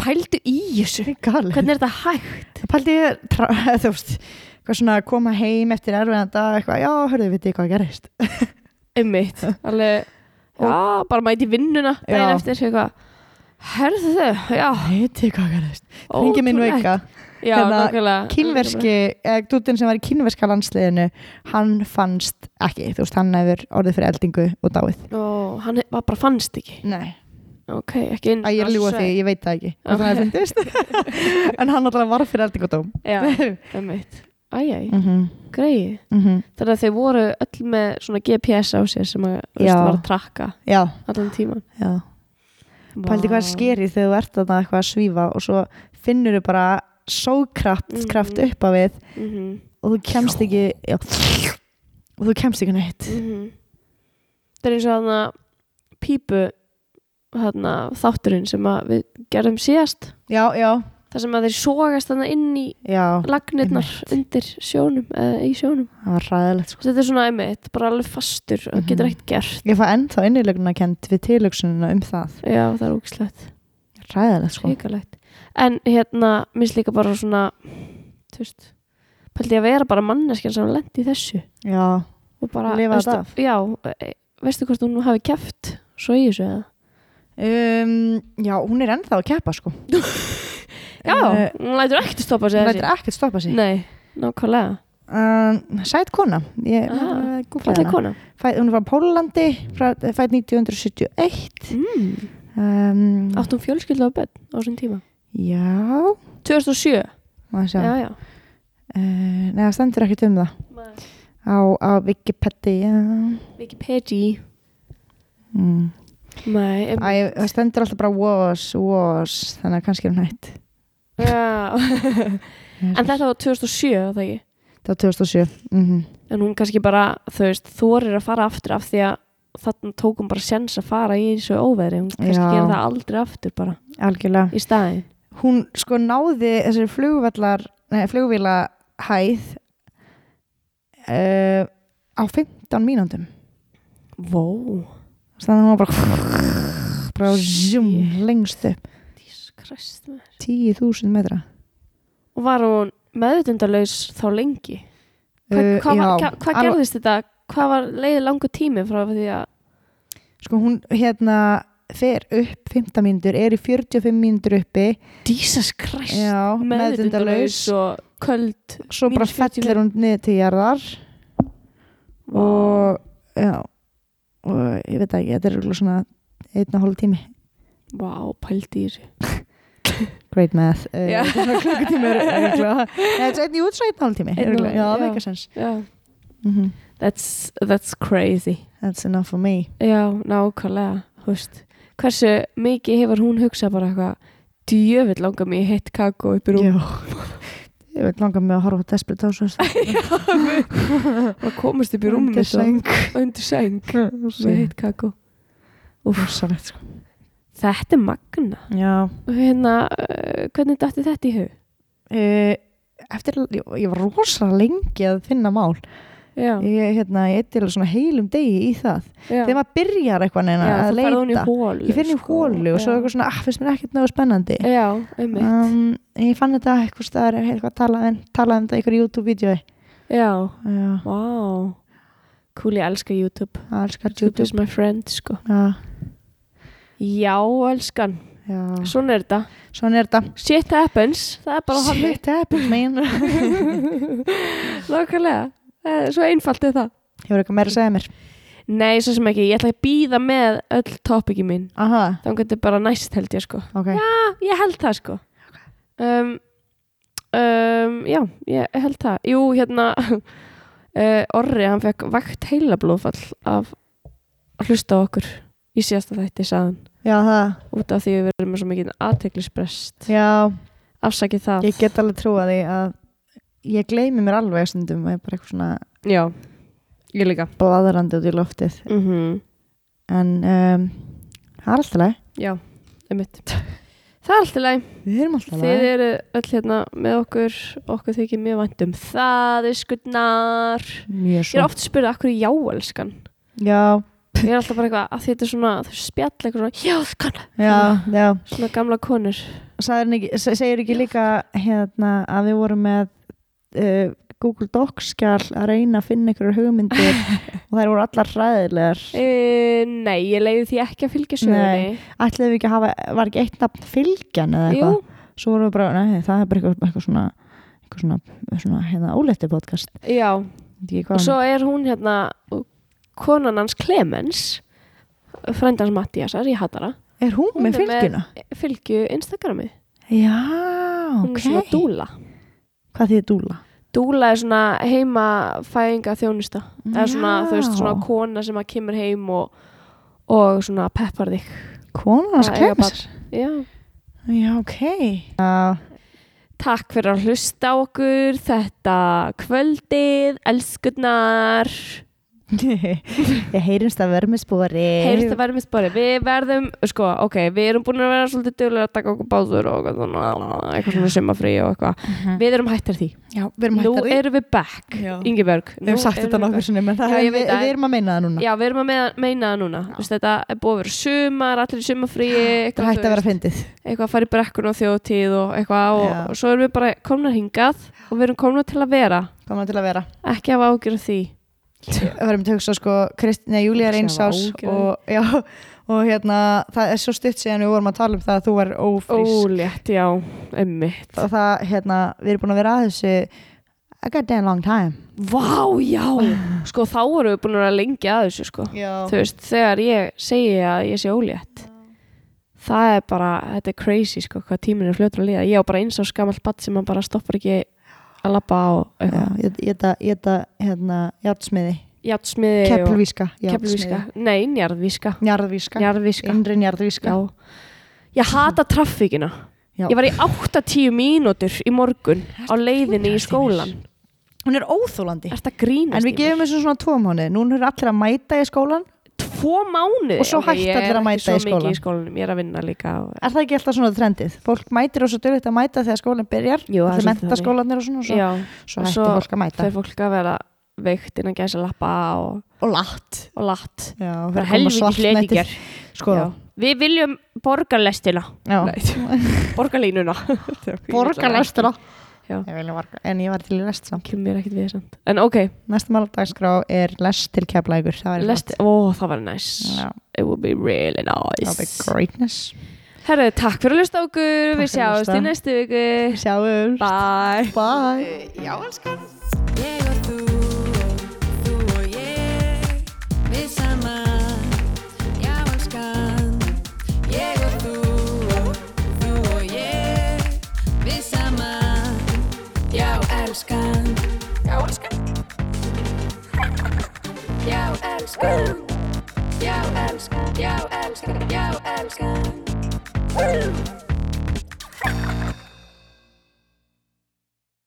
Pældu í þessu. Hvernig er þetta hægt? Þú veist hvað svona koma heim eftir erfiðan dag eitthvað, já, hörðu, veit ég hvað gerist? Alveg Já, bara mæti í vinnuna daginn eftir eitthvað Herðu já. Veit ég hvað gerist Ringi minn veika Já, nákvæmlega. kínverski, eða dútin sem var í kínverska landsliðinu hann fannst ekki, þú veist, hann hefur orðið fyrir eldingu og dáið. Ó, hann var bara fannst ekki? Nei, Ok, ekki inn að ég er að ljúga því, ég veit það ekki fundist. En hann alltaf var fyrir eldingu og dóm Já, einmitt. Æjæj, mm -hmm. greið Þannig að þau voru öll með svona GPS á sér sem að veist, var að trakka allan tíman já Pældi hvað er skerið þegar þú ert þarna eitthvað að svífa og svo finnur þú bara sókraft Mhm. kraft upp á við mm -hmm. og þú kemst ekki já, og þú kemst ekki neitt. Það er eins og þarna pípu þarna þátturinn sem að við gerðum síðast. Já, já, þar sem að þeir sogast þarna inn í lagnirnar undir sjónum eða í sjónum. Það var ræðilegt sko. þetta er svona einmitt, bara alveg fastur og Mhm. getur ekkert gert. Ég fæ ennþá innileguna kent við tilöksununa um það. Já, það er ógislegt, Ræðilegt sko. Hrikalegt. En hérna, minnst líka bara svona þú veist pældi ég að vera bara manneskjan sem lendi í þessu. Já, og bara, veistu, já, e- veistu hvort hún hafi keft svo í þessu eða? Um, já hún er ennþá að keppa sko já, Eh, hún lætur ekkert stoppa sig Hún lætur ekkert stoppa sig. Nei, nákvæmlega. Um, Sæt kona. Ég Ah, uh, googlaði hana. kona. Fæ, Hún er frá Pólandi Fætt 1971 mm. um, átt hún fjölskylda á bönn á þessum tíma? Já. 2007 Má ég sjá. já, já. Uh, Nei, það stendur ekkert um það. Á, á Wikipedia. Wikipedia. Mm. nei, Æ, það stendur alltaf bara was, was þannig að kannski er hún hætt. Já. en þetta var 2007 það ekki? Það var 2007 mm en hún kannski bara, þú veist, þorir að fara aftur af því að þannig tók hún bara sjens að fara í þessu óveðri. Hún kannski Já. gera það aldrei aftur bara algjörlega. í staðin hún sko náði þessari flugvallar nei, flugvila hæð uh, á 15 mínúndum Vó, þannig að hún var bara bara lengst upp. 10.000 metra. Og var hún meðutundalaus þá lengi? Hva, Uh, hvað, var, hva, hvað alveg- gerðist þetta? Hvað var leiði langu tími frá því að sko hún hérna fer upp 15 mínútur, er í 45 mínútur uppi. Jesus Christ meðutundalaus og köld svo bara mínus 40 fellir hún niður til jarðar. Og já og ég veit ekki, þetta er svona einn og hálf tími. Vá, í þessu great math. Er svona klukkutími er einn í út svo einn og hálf tími Einn og- örugglega. já, það já. meikar sens. Já, mm that's, that's crazy. That's enough for me. Já, nákvæmlega, veist. Hversu mikið hefur hún hugsað bara eitthvað Djöfull langar mig í heitt kakó upp í rúm. Já. Ég veit langa mig að horfa Desperate Housewives. Og komast upp í rúmum Undir sæng. undir sæng. Með heitt kakó. Rosalegt sko Þetta er magna já. Hérna, uh, hvernig dætti þetta í hug? uh, eftir, ég, var rosalega lengi að finna mál. Já, ég, hérna, ég eitthvað svona heilum degi í það. Já, þegar maður byrjar eitthvað neina já að þú ferði hún í leita. hólu ég finn í sko. hólu og svo Já. eitthvað svona, ah, finnst mér ekkert náðu spennandi. Já, einmitt. Um, ég fann þetta eitthvað staðar eitthvað talað um, talað um þetta í ykkur YouTube-vídeói. Já, já, vá. Cool, ég elska YouTube. Elskar YouTube is YouTube. my friend, sko. Já, Já, elskan, já, svona er þetta. Svona er þetta. Shit happens, það er bara hann shit happens man. Nákvæmlega, Eh, svo einfalt er það. Hefur eitthvað meira að segja mér? Nei, svo sem ekki, ég ætla að býða með öll topiki mín. Aha, þá getur bara næst held ég sko. Ok. Já, ég held það sko. Um, um, Já, ég held það. Jú, hérna uh, Orri, hann fekk vakt heila blóðfall af að hlusta á okkur í síðasta þætti saðan já, það, út af því við verðum með svo mikið aðteklisbrest já, afsakið það. Ég get alveg trúa því að ég gleymi mér alveg stundum og ég er bara eitthvað svona Já, ég líka. bladrandi út í loftið. Mm en um, það er alltaf leið Já, einmitt. Það er alltaf leið við erum alltaf Þið leið eru öll hérna með okkur. Okkur þykir mjög vænt um það er skutnar mjög Ég er svo oft að spyrja akkur já elskan já, Ég er alltaf bara eitthvað að þetta er svona spjall eitthvað svona já elskan já, já. Svona gamla konur. Ekki, se- segir ekki líka hérna að við vorum með uh, Google Docs skjál að reyna að finna ykkur hugmyndir og þær voru allar hræðilegar? E, Nei, ég leiði því ekki að fylgja sögunni. Ætliðum við ekki að hafa, var ekki eitt nafn fylgjan eða eitthvað? Svo vorum við bara, nei, það er bara eitthvað, eitthvað svona eitthvað svona, svona hérna óletti podcast. Já. Og svo er hún hérna konan hans Clemens frændans Mattiasar, ég hatara er hún, hún með er með- fylgjuna? fylgju Instagrami. Já, Hún ok er svona dúla hvað þýðir dúla? Dúla er svona heimafæðinga þjónusta það er svona, þú veist, svona kona sem að kemur heim og, og svona peppar þig. Konan hans kemur Já. já, ok. Já, Takk fyrir að hlusta okkur þetta kvöldið, elskurnar ég heyrumst að verð með spori heyrst að verðum við spori við verðum, sko, ok, við erum búin að vera svolítið duglega að taka okkur báður og eitthvað svona, sumafrí og eitthvað. Við erum hættar því, já, við erum nú hættar því. erum við back Já. Ingeborg, Við hefum sagt þetta nokkur sinni, menn það Já, er, við, það. við erum að meina það núna. Já, við erum að meina, meina það núna. Vist, Þetta er búið að vera sumar, allir í sumafríi Það eitthvað, hætti að vera fyndið. eitthvað að fara í brekkun og þjóðtíð og eitthvað og, svo erum við bara komnar hingað og við erum komnar til að vera. Komum til að vera. ekki hafa ágjur af því Við verðum til að hugsa sko, Krist, nei, Júlía er eins ás og, já, og hérna, það er svo stutt síðan við vorum að tala um það að þú er ófrísk. Ólétt, já, emmitt Og það, hérna, við erum búin að vera að þessu a goddamn long time. Vá, já Sko, þá erum við búin að lengi að þessu sko. Já. Þú veist, þegar ég segi að ég sé ólétt það er bara, þetta er crazy sko, hvað tíminn er fljótur að líða ég á bara eins á skamall batt sem hann bara stoppar ekki að labba á ég þetta, hérna, játsmiði. Játtsmiði og Keppelvíska. Nei, njarðvíska Innri njarðvíska. Ég hata traffíkina. Ég var í 8-10 mínútur í morgun á leiðinni í skólan Hún er. Er grínast En við gefum þessu svona tvo mánuði. Núna eru allir að mæta í skólan. Tvo mánuði Og svo hætta allir að mæta í skólann. í skólanum, ég er að vinna líka og... Er það ekki alltaf svona trendið? Fólk mætir og svo dörfitt að mæta þegar skólinn byrjar. Jú, það er mentaskólanir og svona. og Svo, Já, svo svo fólk að mæta. þegar fólk að vera veikt innan gæsa lappa og, Og latt. og latt Já, Bara helviti hletingar Sko. Við viljum borgarlestina. Borgarlínuna Borgarlestina. Já. Ég. En ég var til í lest samt. Við En ok, Næsta máldagsgrá er lest til keflægur. Það væri lest, ó það var nice Já, It would be really nice væri greatness. Herru, takk fyrir að hlusta okkur Við fyrir að sjáumst í næstu viku Sjáum. Bye Bye. Já, elskan Já, elskan Já, elskan Já, elskan Já, elskan Já, elskan